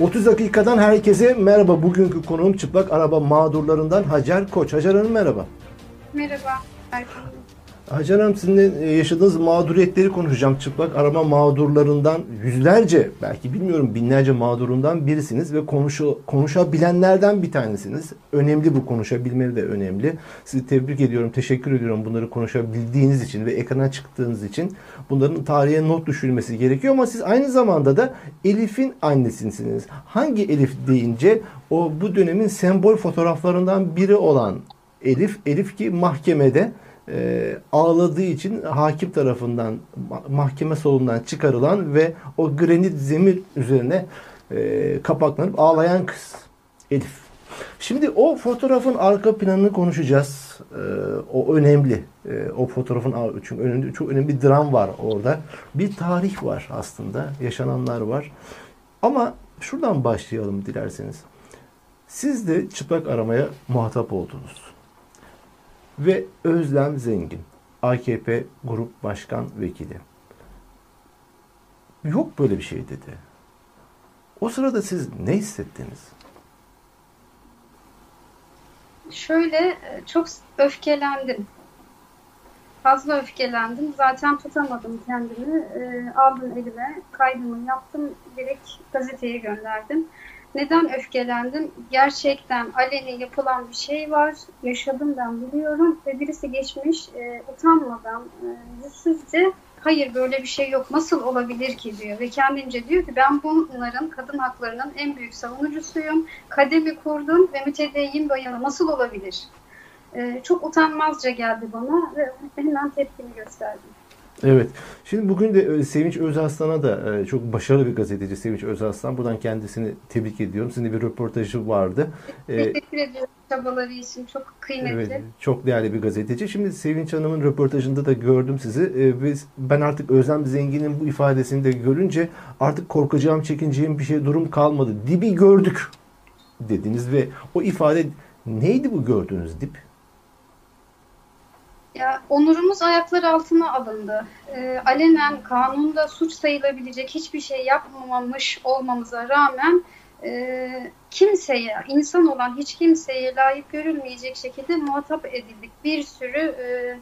30 dakikadan herkese merhaba. Bugünkü konuğum çıplak araba mağdurlarından Hacer Koç. Hacer Hanım merhaba. Merhaba. Erkan. Hacer Hanım sizinle e, yaşadığınız mağduriyetleri konuşacağım. Çıplak arama mağdurlarından yüzlerce belki bilmiyorum binlerce mağdurundan birisiniz ve konuşu, konuşabilenlerden bir tanesiniz. Önemli bu konuşabilmeli de önemli. Sizi tebrik ediyorum, teşekkür ediyorum bunları konuşabildiğiniz için ve ekrana çıktığınız için. Bunların tarihe not düşülmesi gerekiyor ama siz aynı zamanda da Elif'in annesisiniz. Hangi Elif deyince o bu dönemin sembol fotoğraflarından biri olan Elif, Elif ki mahkemede e, ağladığı için hakim tarafından mahkeme salonundan çıkarılan ve o granit zemin üzerine e, kapaklanıp ağlayan kız Elif. Şimdi o fotoğrafın arka planını konuşacağız. E, o önemli. E, o fotoğrafın çünkü önemli, çok önemli bir dram var orada. Bir tarih var aslında. Yaşananlar var. Ama şuradan başlayalım dilerseniz. Siz de çıplak aramaya muhatap oldunuz ve Özlem Zengin, AKP Grup Başkan Vekili. Yok böyle bir şey dedi. O sırada siz ne hissettiniz? Şöyle e, çok öfkelendim. Fazla öfkelendim. Zaten tutamadım kendimi. E, aldım elime, kaydımı yaptım. Direkt gazeteye gönderdim. Neden öfkelendim? Gerçekten aleni yapılan bir şey var. Yaşadım ben biliyorum. Ve birisi geçmiş e, utanmadan, e, yüzsüzce hayır böyle bir şey yok nasıl olabilir ki diyor. Ve kendince diyor ki ben bunların kadın haklarının en büyük savunucusuyum. Kademi kurdum ve mütedeyyin bayanı nasıl olabilir? E, çok utanmazca geldi bana ve hemen tepkimi gösterdim. Evet. Şimdi bugün de e, Sevinç Özaslan'a da e, çok başarılı bir gazeteci Sevinç Özaslan. Buradan kendisini tebrik ediyorum. Sizin bir röportajı vardı. E, Teşekkür ediyorum çabaları için. Çok kıymetli. Evet, çok değerli bir gazeteci. Şimdi Sevinç Hanım'ın röportajında da gördüm sizi. Ben artık Özlem Zengin'in bu ifadesini de görünce artık korkacağım, çekineceğim bir şey durum kalmadı. Dibi gördük dediniz ve o ifade neydi bu gördüğünüz dip? Ya onurumuz ayaklar altına alındı. E, alenen kanunda suç sayılabilecek hiçbir şey yapmamış olmamıza rağmen e, kimseye, insan olan hiç kimseye layık görülmeyecek şekilde muhatap edildik. Bir sürü e,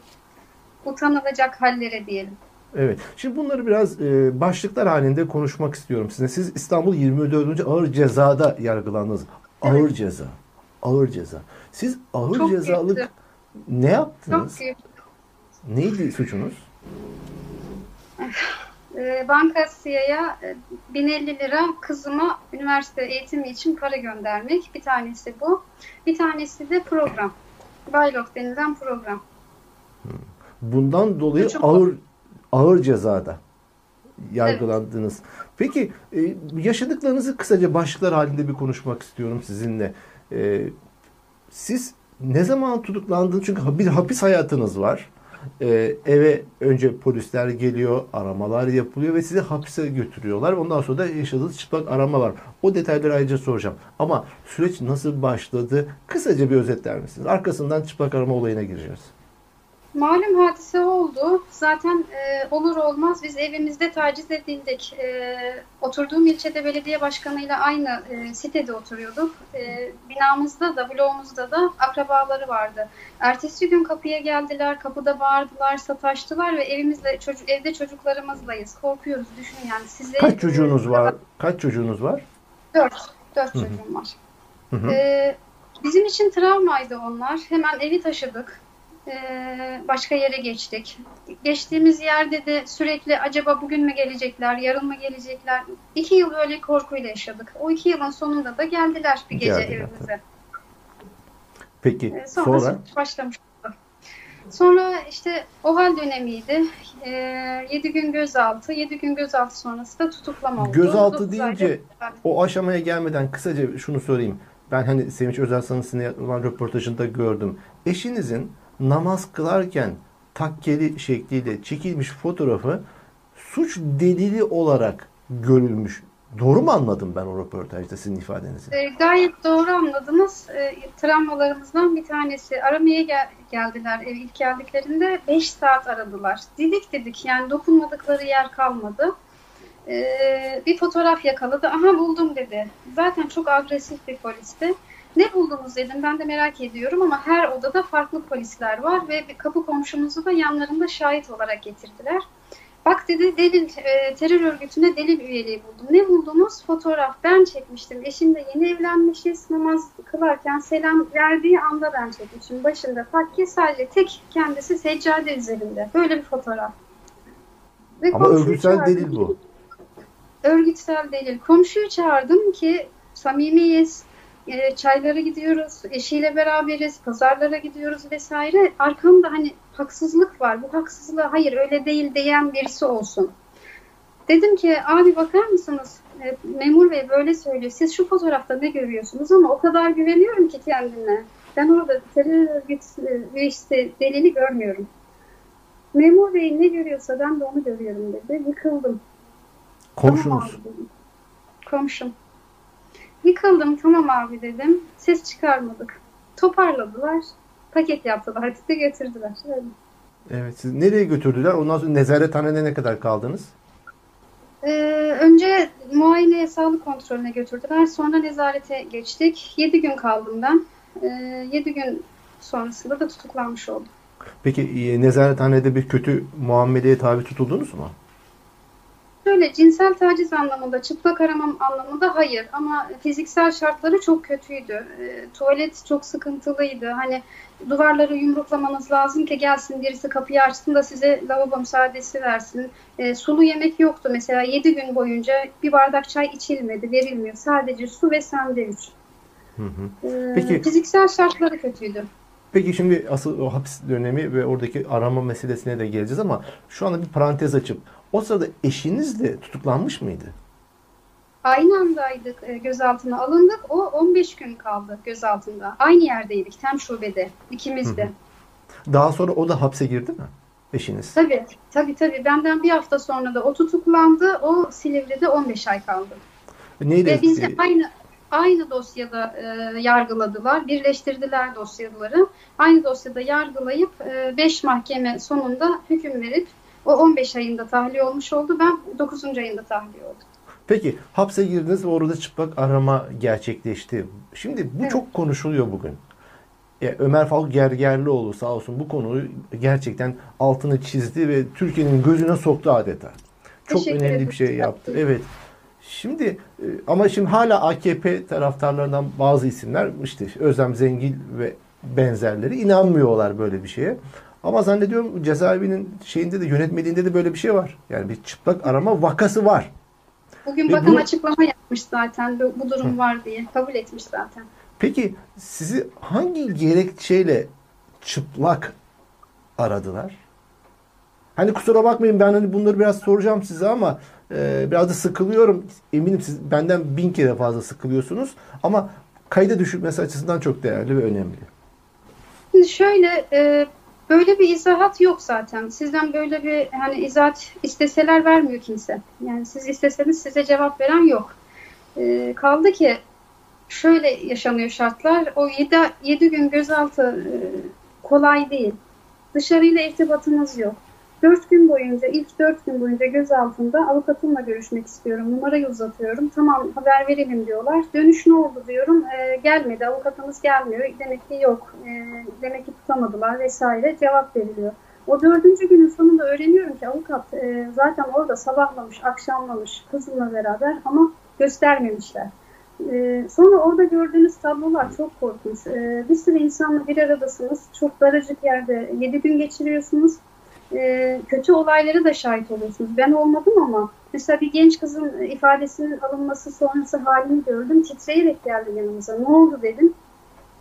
utanılacak hallere diyelim. Evet. Şimdi bunları biraz e, başlıklar halinde konuşmak istiyorum size. Siz İstanbul 24. Ağır Ceza'da yargılandınız. Ağır evet. ceza. Ağır ceza. Siz ağır Çok cezalık büyüktü. ne yaptınız? Çok. Neydi suçunuz? Ee, Bankasiya'ya 1050 e, lira kızıma üniversite eğitimi için para göndermek. Bir tanesi bu. Bir tanesi de program. Baylok denilen program. Hmm. Bundan dolayı Çok ağır ağır cezada yargılandınız. Evet. Peki e, yaşadıklarınızı kısaca başlıklar halinde bir konuşmak istiyorum sizinle. E, siz ne zaman tutuklandınız? Çünkü bir hapis hayatınız var e, eve önce polisler geliyor, aramalar yapılıyor ve sizi hapise götürüyorlar. Ondan sonra da yaşadığınız çıplak arama var. O detayları ayrıca soracağım. Ama süreç nasıl başladı? Kısaca bir özetler misiniz? Arkasından çıplak arama olayına gireceğiz. Malum hadise oldu. Zaten e, olur olmaz biz evimizde taciz edildik. E, oturduğum ilçede belediye başkanıyla aynı e, sitede oturuyorduk. E, binamızda da, bloğumuzda da akrabaları vardı. Ertesi gün kapıya geldiler, kapıda bağırdılar, sataştılar ve evimizde çocuk evde çocuklarımızlayız. Korkuyoruz düşün yani. Size Kaç çocuğunuz var? Kaç çocuğunuz var? Dört. Dört Hı-hı. çocuğum var. Hı hı. E, bizim için travmaydı onlar. Hemen evi taşıdık başka yere geçtik. Geçtiğimiz yerde de sürekli acaba bugün mü gelecekler, yarın mı gelecekler? İki yıl öyle korkuyla yaşadık. O iki yılın sonunda da geldiler bir gece geldiler. evimize. Peki ee, sonra? Sonra başlamış. Sonra işte o hal dönemiydi. E, 7 gün gözaltı. 7 gün gözaltı sonrası da tutuklama oldu. Gözaltı deyince o aşamaya gelmeden kısaca şunu sorayım. Ben hani Sevinç Özelsan'ın sizinle olan röportajında gördüm. Eşinizin namaz kılarken takkeli şekliyle çekilmiş fotoğrafı suç delili olarak görülmüş. Doğru mu anladım ben o röportajda sizin ifadenizi? E, gayet doğru anladınız. E, travmalarımızdan bir tanesi. Aramaya gel geldiler. E, ilk geldiklerinde 5 saat aradılar. Didik dedik yani dokunmadıkları yer kalmadı. Ee, bir fotoğraf yakaladı. Aha buldum dedi. Zaten çok agresif bir polisti. Ne buldunuz dedim. Ben de merak ediyorum ama her odada farklı polisler var ve kapı komşumuzu da yanlarında şahit olarak getirdiler. Bak dedi delil e, terör örgütüne delil üyeliği buldum. Ne buldunuz? Fotoğraf. Ben çekmiştim. Eşimle yeni evlenmişiz. Namaz kılarken selam verdiği anda ben çekmişim. Başında takke sadece tek kendisi seccade üzerinde. Böyle bir fotoğraf. Ve Ama örgütsel delil bu. Örgütsel delil. Komşuyu çağırdım ki samimiyiz e, çaylara gidiyoruz, eşiyle beraberiz, pazarlara gidiyoruz vesaire. Arkamda hani haksızlık var. Bu haksızlığa hayır öyle değil diyen birisi olsun. Dedim ki abi bakar mısınız? E, memur bey böyle söylüyor. Siz şu fotoğrafta ne görüyorsunuz ama o kadar güveniyorum ki kendime. Ben orada terör örgütü işte delili görmüyorum. Memur bey ne görüyorsa ben de onu görüyorum dedi. Yıkıldım. Komşunuz. Tamam Komşum. Yıkıldım tamam abi dedim. Ses çıkarmadık. Toparladılar. Paket yaptılar. Bizi götürdüler. Öyle. Evet. Siz nereye götürdüler? Ondan sonra nezarethanede ne kadar kaldınız? Ee, önce muayeneye, sağlık kontrolüne götürdüler. Sonra nezarete geçtik. 7 gün kaldım ben. Ee, 7 gün sonrasında da tutuklanmış oldum. Peki e, nezarethanede bir kötü muameleye tabi tutuldunuz mu? Şöyle cinsel taciz anlamında, çıplak aramam anlamında hayır ama fiziksel şartları çok kötüydü. E, tuvalet çok sıkıntılıydı. Hani duvarları yumruklamanız lazım ki gelsin birisi kapıyı açsın da size lavabo müsaadesi versin. E, sulu yemek yoktu. Mesela 7 gün boyunca bir bardak çay içilmedi, verilmiyor. Sadece su ve sandviç. Hı hı. E, Peki, fiziksel şartları kötüydü. Peki şimdi asıl o hapis dönemi ve oradaki arama meselesine de geleceğiz ama şu anda bir parantez açıp o sırada eşiniz de tutuklanmış mıydı? Aynı andaydık, e, gözaltına alındık. O 15 gün kaldı gözaltında. Aynı yerdeydik, tem şubede, ikimiz de. Daha sonra o da hapse girdi mi? Eşiniz. Tabii, tabii tabii. Benden bir hafta sonra da o tutuklandı. O Silivri'de 15 ay kaldı. Neydi? Ve biz de aynı aynı dosyada e, yargıladılar. Birleştirdiler dosyaları. Aynı dosyada yargılayıp 5 e, mahkeme sonunda hüküm verip o 15 ayında tahliye olmuş oldu. Ben 9. ayında tahliye oldum. Peki hapse girdiniz ve orada çıplak arama gerçekleşti. Şimdi bu evet. çok konuşuluyor bugün. Ya Ömer Faruk Gergerlioğlu sağ olsun bu konuyu gerçekten altını çizdi ve Türkiye'nin gözüne soktu adeta. Çok Teşekkür önemli ederim. bir şey yaptı. Evet. Şimdi e, ama şimdi hala AKP taraftarlarından bazı isimler işte Özlem Zengil ve benzerleri inanmıyorlar böyle bir şeye. Ama zannediyorum cezaevinin şeyinde de yönetmeliğinde de böyle bir şey var. Yani bir çıplak arama vakası var. Bugün Ve bakan bu... açıklama yapmış zaten bu durum var diye. Kabul etmiş zaten. Peki sizi hangi gerekçeyle çıplak aradılar? Hani kusura bakmayın ben hani bunları biraz soracağım size ama e, biraz da sıkılıyorum. Eminim siz benden bin kere fazla sıkılıyorsunuz. Ama kayda düşürmesi açısından çok değerli ve önemli. Şimdi şöyle e, Böyle bir izahat yok zaten. Sizden böyle bir hani izahat isteseler vermiyor kimse. Yani siz isteseniz size cevap veren yok. Ee, kaldı ki şöyle yaşanıyor şartlar. O 7, 7 gün gözaltı e, kolay değil. Dışarıyla irtibatınız yok. Dört gün boyunca, ilk dört gün boyunca gözaltında avukatımla görüşmek istiyorum. Numarayı uzatıyorum. Tamam haber verelim diyorlar. Dönüş ne oldu diyorum. E, gelmedi, avukatımız gelmiyor. Demek ki yok. E, demek ki tutamadılar vesaire. Cevap veriliyor. O dördüncü günün sonunda öğreniyorum ki avukat e, zaten orada sabahlamış, akşamlamış kızımla beraber ama göstermemişler. E, sonra orada gördüğünüz tablolar çok korkunç. E, bir sürü insanla bir aradasınız. Çok daracık yerde yedi gün geçiriyorsunuz e, kötü olaylara da şahit oluyorsunuz. Ben olmadım ama mesela bir genç kızın ifadesinin alınması sonrası halini gördüm. Titreyerek geldi yanımıza. Ne oldu dedim.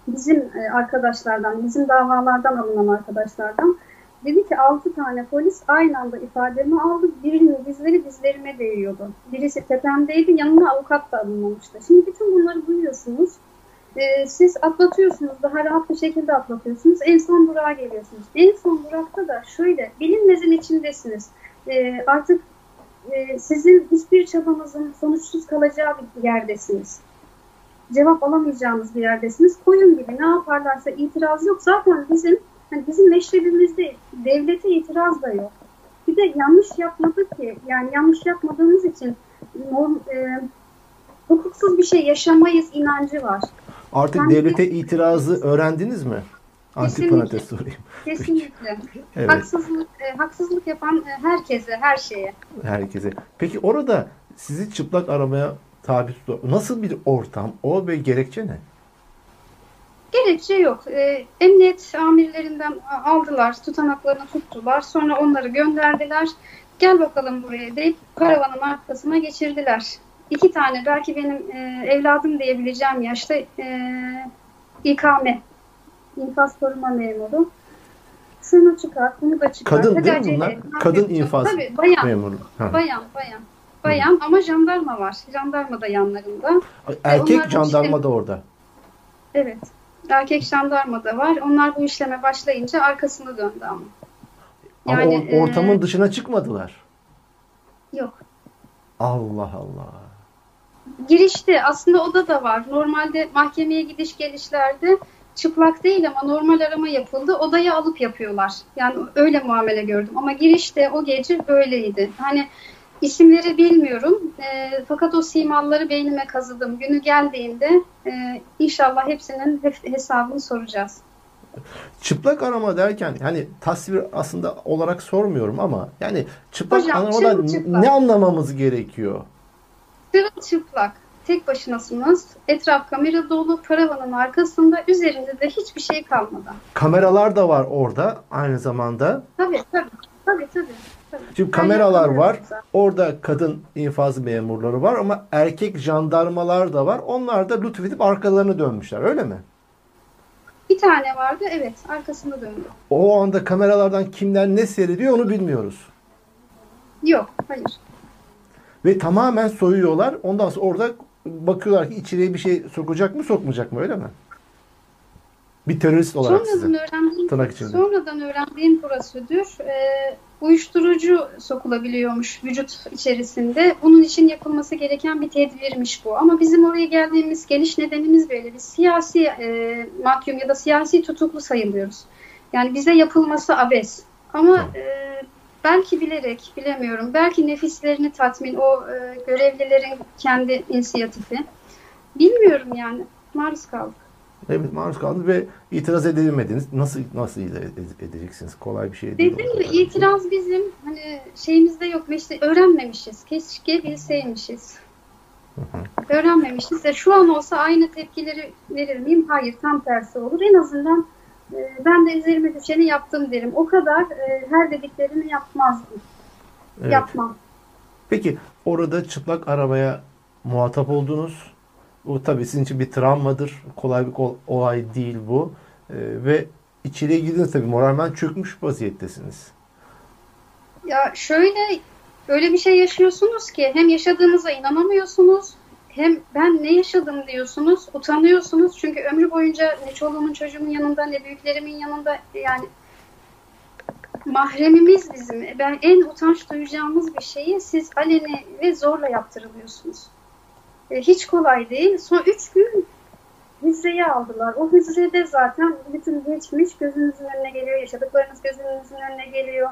Bizim e, arkadaşlardan, bizim davalardan alınan arkadaşlardan. Dedi ki 6 tane polis aynı anda ifademi aldı. Birinin dizleri dizlerime değiyordu. Birisi tepemdeydi, yanına avukat da alınmamıştı. Şimdi bütün bunları duyuyorsunuz e, siz atlatıyorsunuz, daha rahat bir şekilde atlatıyorsunuz. En son durağa geliyorsunuz. En son durakta da şöyle, bilinmezin içindesiniz. E, artık e, sizin hiçbir çabanızın sonuçsuz kalacağı bir yerdesiniz. Cevap alamayacağınız bir yerdesiniz. Koyun gibi ne yaparlarsa itiraz yok. Zaten bizim hani bizim meşrebimizde devlete itiraz da yok. Bir de yanlış yapmadık ki. Yani yanlış yapmadığımız için norm, e, hukuksuz bir şey yaşamayız inancı var. Artık Ben- devlete itirazı öğrendiniz mi? Antiparantez sorayım. Kesinlikle. Evet. Haksızlık, e, haksızlık yapan e, herkese, her şeye. herkese. Peki orada sizi çıplak aramaya tabi tutu. Nasıl bir ortam o ve gerekçe ne? Gerekçe yok. E, emniyet amirlerinden aldılar, tutanaklarını tuttular. Sonra onları gönderdiler. Gel bakalım buraya deyip karavanın arkasına geçirdiler. İki tane belki benim e, evladım diyebileceğim yaşta e, İKM, infaz koruma memuru. Şunu çıkar, bunu da çıkar. Kadın değil mi bunlar? Kadın infaz Tabii, bayan. Memuru. Ha. Bayan, bayan. Bayan ama jandarma var. Jandarma da yanlarında. Erkek onlar bu jandarma işte- da orada. Evet. Erkek jandarma da var. Onlar bu işleme başlayınca arkasını döndü ama. Yani, or- ortamın e, dışına çıkmadılar. Yok. Allah Allah. Girişte aslında oda da var. Normalde mahkemeye gidiş gelişlerde çıplak değil ama normal arama yapıldı. Odaya alıp yapıyorlar. Yani öyle muamele gördüm. Ama girişte o gece böyleydi. Hani isimleri bilmiyorum. E, fakat o simaları beynime kazıdım. Günü geldiğinde e, inşallah hepsinin hesabını soracağız. Çıplak arama derken hani tasvir aslında olarak sormuyorum ama yani çıplak Hocam, aramadan çırılçıplak. ne anlamamız gerekiyor? Çıplak, tek başınasınız. Etraf kamera dolu, paravanın arkasında, üzerinde de hiçbir şey kalmadan. Kameralar da var orada aynı zamanda. Tabii, tabii, tabii, tabii. tabii. Şimdi Ben kameralar var. zaten. Orada kadın infaz memurları var ama erkek jandarmalar da var. Onlar da lütfedip arkalarını dönmüşler öyle mi? Bir tane vardı, evet, arkasını döndü. O anda kameralardan kimden ne seyrediyor onu bilmiyoruz. Yok, hayır. Ve tamamen soyuyorlar. Ondan sonra orada bakıyorlar ki içeriye bir şey sokacak mı sokmayacak mı öyle mi? Bir terörist olarak Sonradan size. öğrendiğim, Tırnak içinde. sonradan öğrendiğim prosedür, e, uyuşturucu sokulabiliyormuş vücut içerisinde. Bunun için yapılması gereken bir tedbirmiş bu. Ama bizim oraya geldiğimiz geliş nedenimiz böyle. Biz siyasi e, mahkum ya da siyasi tutuklu sayılıyoruz. Yani bize yapılması abes. Ama e, belki bilerek, bilemiyorum. Belki nefislerini tatmin, o e, görevlilerin kendi inisiyatifi. Bilmiyorum yani. Maruz kaldık. Evet maruz kaldınız ve itiraz edilmediniz. Nasıl nasıl ede- edeceksiniz? Kolay bir şey değil. Gibi kadar. itiraz bizim hani şeyimizde yok. İşte öğrenmemişiz. Keşke bilseymişiz. Öğrenmemişiz. ve şu an olsa aynı tepkileri verir miyim? Hayır. Tam tersi olur. En azından e, ben de üzerime düşeni yaptım derim. O kadar e, her dediklerini yapmazdım. Evet. Yapmam. Peki orada çıplak arabaya muhatap oldunuz. Bu tabii sizin için bir travmadır. Kolay bir olay değil bu. Ee, ve içeriye girdiniz tabii moralmen çökmüş vaziyettesiniz. Ya şöyle öyle bir şey yaşıyorsunuz ki hem yaşadığınıza inanamıyorsunuz hem ben ne yaşadım diyorsunuz, utanıyorsunuz. Çünkü ömrü boyunca ne çoluğumun çocuğumun yanında ne büyüklerimin yanında yani mahremimiz bizim. Ben en utanç duyacağımız bir şeyi siz aleni ve zorla yaptırılıyorsunuz. E, hiç kolay değil. Son üç gün hücreye aldılar. O hücrede zaten bütün geçmiş gözünüzün önüne geliyor. Yaşadıklarınız gözünüzün önüne geliyor.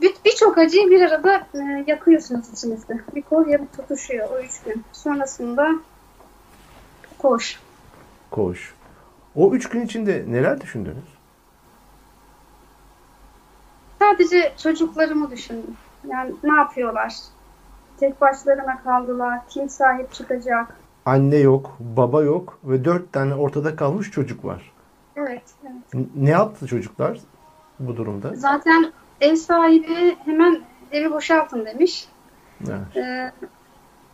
Bir- Birçok acıyı bir arada e, yakıyorsunuz içinizde. Bir kol yanıp tutuşuyor o üç gün. Sonrasında koş. Koş. O üç gün içinde neler düşündünüz? Sadece çocuklarımı düşündüm. Yani ne yapıyorlar? Tek başlarına kaldılar. Kim sahip çıkacak? Anne yok, baba yok ve dört tane ortada kalmış çocuk var. Evet, evet. Ne yaptı çocuklar bu durumda? Zaten ev sahibi hemen evi boşaltın demiş. Evet. Ee,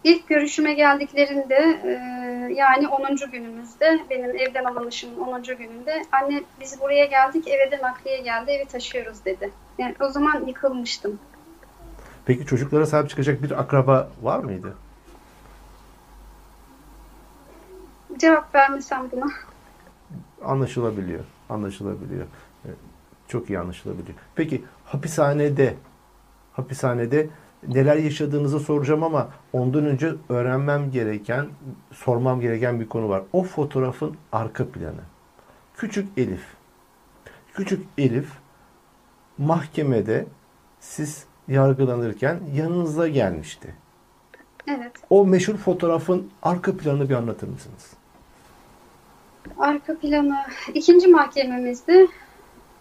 ilk görüşüme geldiklerinde e, yani 10. günümüzde benim evden alınışımın 10. gününde anne biz buraya geldik eve de nakliye geldi evi taşıyoruz dedi. Yani o zaman yıkılmıştım. Peki çocuklara sahip çıkacak bir akraba var mıydı? Cevap vermesem buna. Anlaşılabiliyor. Anlaşılabiliyor. Çok iyi anlaşılabiliyor. Peki hapishanede hapishanede neler yaşadığınızı soracağım ama ondan önce öğrenmem gereken, sormam gereken bir konu var. O fotoğrafın arka planı. Küçük Elif. Küçük Elif mahkemede siz yargılanırken yanınıza gelmişti. Evet. O meşhur fotoğrafın arka planını bir anlatır mısınız? Arka planı ikinci mahkememizdi.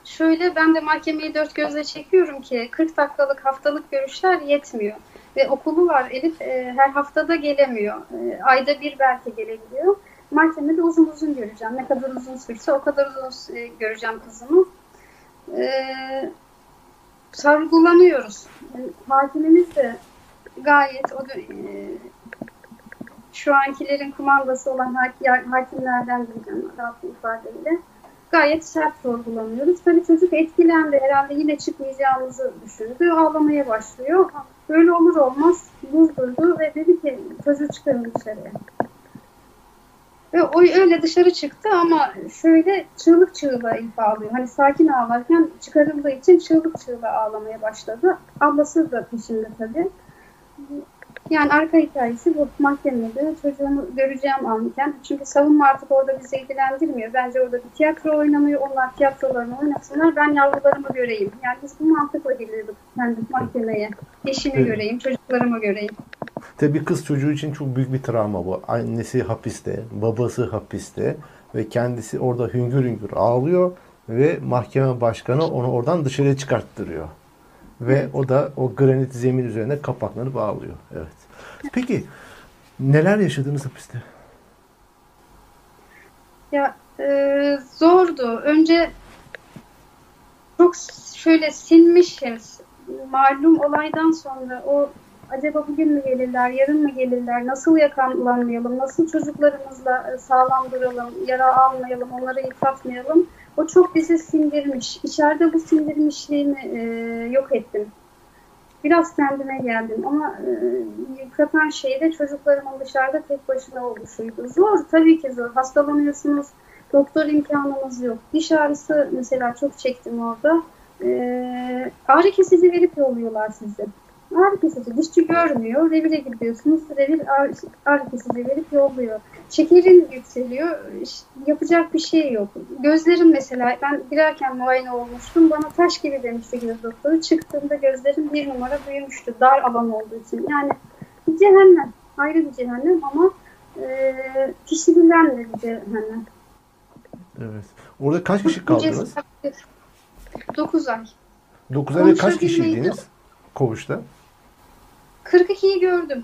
Şöyle ben de mahkemeyi dört gözle çekiyorum ki 40 dakikalık haftalık görüşler yetmiyor. Ve okulu var Elif e, her haftada gelemiyor. E, ayda bir belki gelebiliyor. Mahkemede uzun uzun göreceğim. Ne kadar uzun sürse o kadar uzun e, göreceğim kızımı. E, sorgulanıyoruz. E, hakimimiz de gayet o e, şu ankilerin kumandası olan hak- hakimlerden diyeceğim rahat bir ifadeyle. Gayet sert sorgulanıyoruz. Tabii çocuk etkilendi. Herhalde yine çıkmayacağımızı düşündü. Ağlamaya başlıyor. Böyle olur olmaz durdurdu ve dedi ki çocuğu çıkarın dışarıya. Ve o öyle dışarı çıktı ama şöyle çığlık çığlığa Elif ağlıyor. Hani sakin ağlarken çıkarıldığı için çığlık çığlığa ağlamaya başladı. Ablası da peşinde tabii. Yani arka hikayesi bu mahkemede çocuğumu göreceğim anken. Çünkü savunma artık orada bizi ilgilendirmiyor. Bence orada bir tiyatro oynanıyor. Onlar tiyatrolarını oynasınlar. Ben yavrularımı göreyim. Yani biz bu mantıkla gelirdik kendi mahkemeye. Eşimi Evet. göreyim, çocuklarımı göreyim. Tabii kız çocuğu için çok büyük bir travma bu. Annesi hapiste, babası hapiste ve kendisi orada hüngür hüngür ağlıyor ve mahkeme başkanı onu oradan dışarıya çıkarttırıyor. Ve o da o granit zemin üzerine kapaklanıp ağlıyor. Evet. Peki neler yaşadınız hapiste? Ya e, zordu. Önce çok şöyle sinmişim. Malum olaydan sonra o acaba bugün mü gelirler, yarın mı gelirler, nasıl yakalanmayalım, nasıl çocuklarımızla e, sağlam duralım, yara almayalım, onları yıpratmayalım. O çok bizi sindirmiş. İçeride bu sindirmişliğimi e, yok ettim. Biraz kendime geldim ama e, yıpratan şey de çocuklarımın dışarıda tek başına oluşuydu. Zor, tabii ki zor. Hastalanıyorsunuz, doktor imkanımız yok. Diş ağrısı mesela çok çektim orada. E, ağrı kesici verip yolluyorlar sizi. Ağrı kesici, dişçi görmüyor. Revire gidiyorsunuz, revir ağrı, ağrı kesici verip yolluyor. Şekerin yükseliyor, yapacak bir şey yok. Gözlerim mesela, ben girerken muayene olmuştum. Bana taş gibi demişti göz doktoru. Çıktığımda gözlerim bir numara büyümüştü. Dar alan olduğu için. Yani bir cehennem. Ayrı bir cehennem ama e, kişiliğinden de bir cehennem. Evet. Orada kaç kişi kaldınız? 9 ay. 9 ay ve kaç kişiydiniz koğuşta? 42'yi gördüm.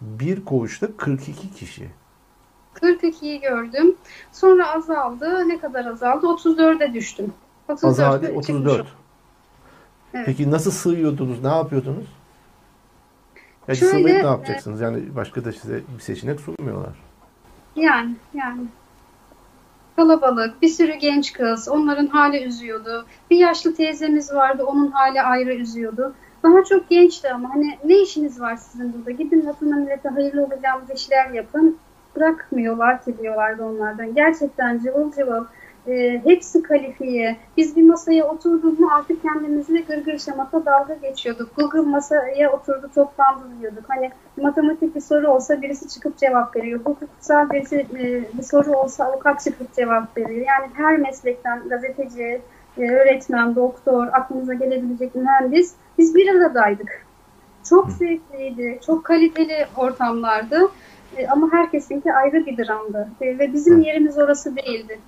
Bir koğuşta 42 kişi. 42'yi gördüm. Sonra azaldı. Ne kadar azaldı? 34'e düştüm. 34'e Azadi çıkmışım. 34. Evet. Peki nasıl sığıyordunuz? Ne yapıyordunuz? Ya Şöyle, sığmayıp ne yapacaksınız? Yani başka da size bir seçenek sunmuyorlar. Yani yani. Kalabalık, bir sürü genç kız, onların hali üzüyordu. Bir yaşlı teyzemiz vardı, onun hali ayrı üzüyordu. Daha çok gençti ama hani ne işiniz var sizin burada? Gidin vatana millete hayırlı olacağımız işler yapın. Bırakmıyorlar ki diyorlardı onlardan. Gerçekten cıvıl cıvıl. e, hepsi kalifiye. Biz bir masaya oturduk mu artık kendimizle gırgır şamata dalga geçiyorduk. Google masaya oturdu toplandı diyorduk. Hani matematik bir soru olsa birisi çıkıp cevap veriyor. Hukuksal birisi, e, bir soru olsa avukat çıkıp cevap veriyor. Yani her meslekten gazeteci, e, öğretmen, doktor, aklınıza gelebilecek mühendis biz bir aradaydık. Çok zevkliydi, çok kaliteli ortamlardı. E, ama herkesinki ayrı bir dramdı. E, ve bizim Hı. yerimiz orası değildi.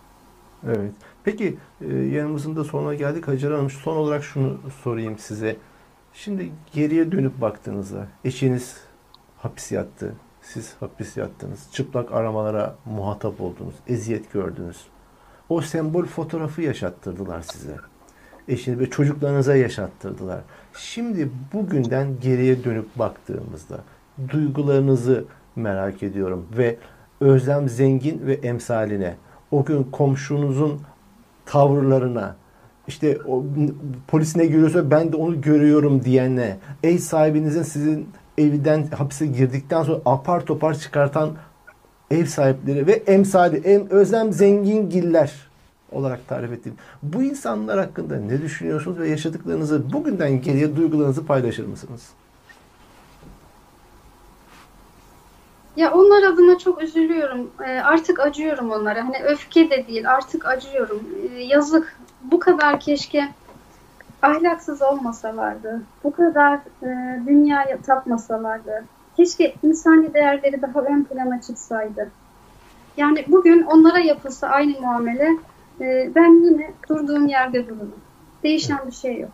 Evet. Peki e, yanımızın da sonuna geldik. Hacer Hanım son olarak şunu sorayım size. Şimdi geriye dönüp baktığınızda eşiniz hapis yattı. Siz hapis yattınız. Çıplak aramalara muhatap oldunuz. Eziyet gördünüz. O sembol fotoğrafı yaşattırdılar size. Eşiniz ve çocuklarınıza yaşattırdılar. Şimdi bugünden geriye dönüp baktığımızda duygularınızı merak ediyorum ve Özlem Zengin ve emsaline o gün komşunuzun tavırlarına işte o polis görüyorsa ben de onu görüyorum diyene ev sahibinizin sizin evden hapse girdikten sonra apar topar çıkartan ev sahipleri ve emsali em, Özlem Zengingiller olarak tarif ettiğim bu insanlar hakkında ne düşünüyorsunuz ve yaşadıklarınızı bugünden geriye duygularınızı paylaşır mısınız? Ya onlar adına çok üzülüyorum. Ee, artık acıyorum onlara. Hani öfke de değil, artık acıyorum. Ee, yazık. Bu kadar keşke ahlaksız olmasalardı, bu kadar e, dünyaya tapmasalardı, keşke insani değerleri daha ön plana çıksaydı. Yani bugün onlara yapılsa aynı muamele, e, ben yine durduğum yerde dururum. Değişen bir şey yok.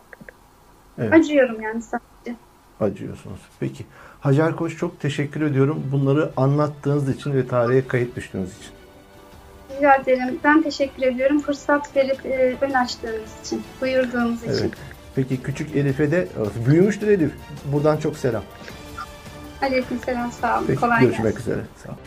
Evet. Acıyorum yani sadece. acıyorsunuz. Peki. Hacer Koç çok teşekkür ediyorum bunları anlattığınız için ve tarihe kayıt düştüğünüz için. Rica ederim. Ben teşekkür ediyorum. Fırsat verip e, ön açtığınız için, buyurduğunuz için. Evet. Peki küçük Elif'e de büyümüştür Elif. Buradan çok selam. Aleykümselam. Sağ olun. Peki Kolay gelsin. görüşmek üzere. Sağ olun.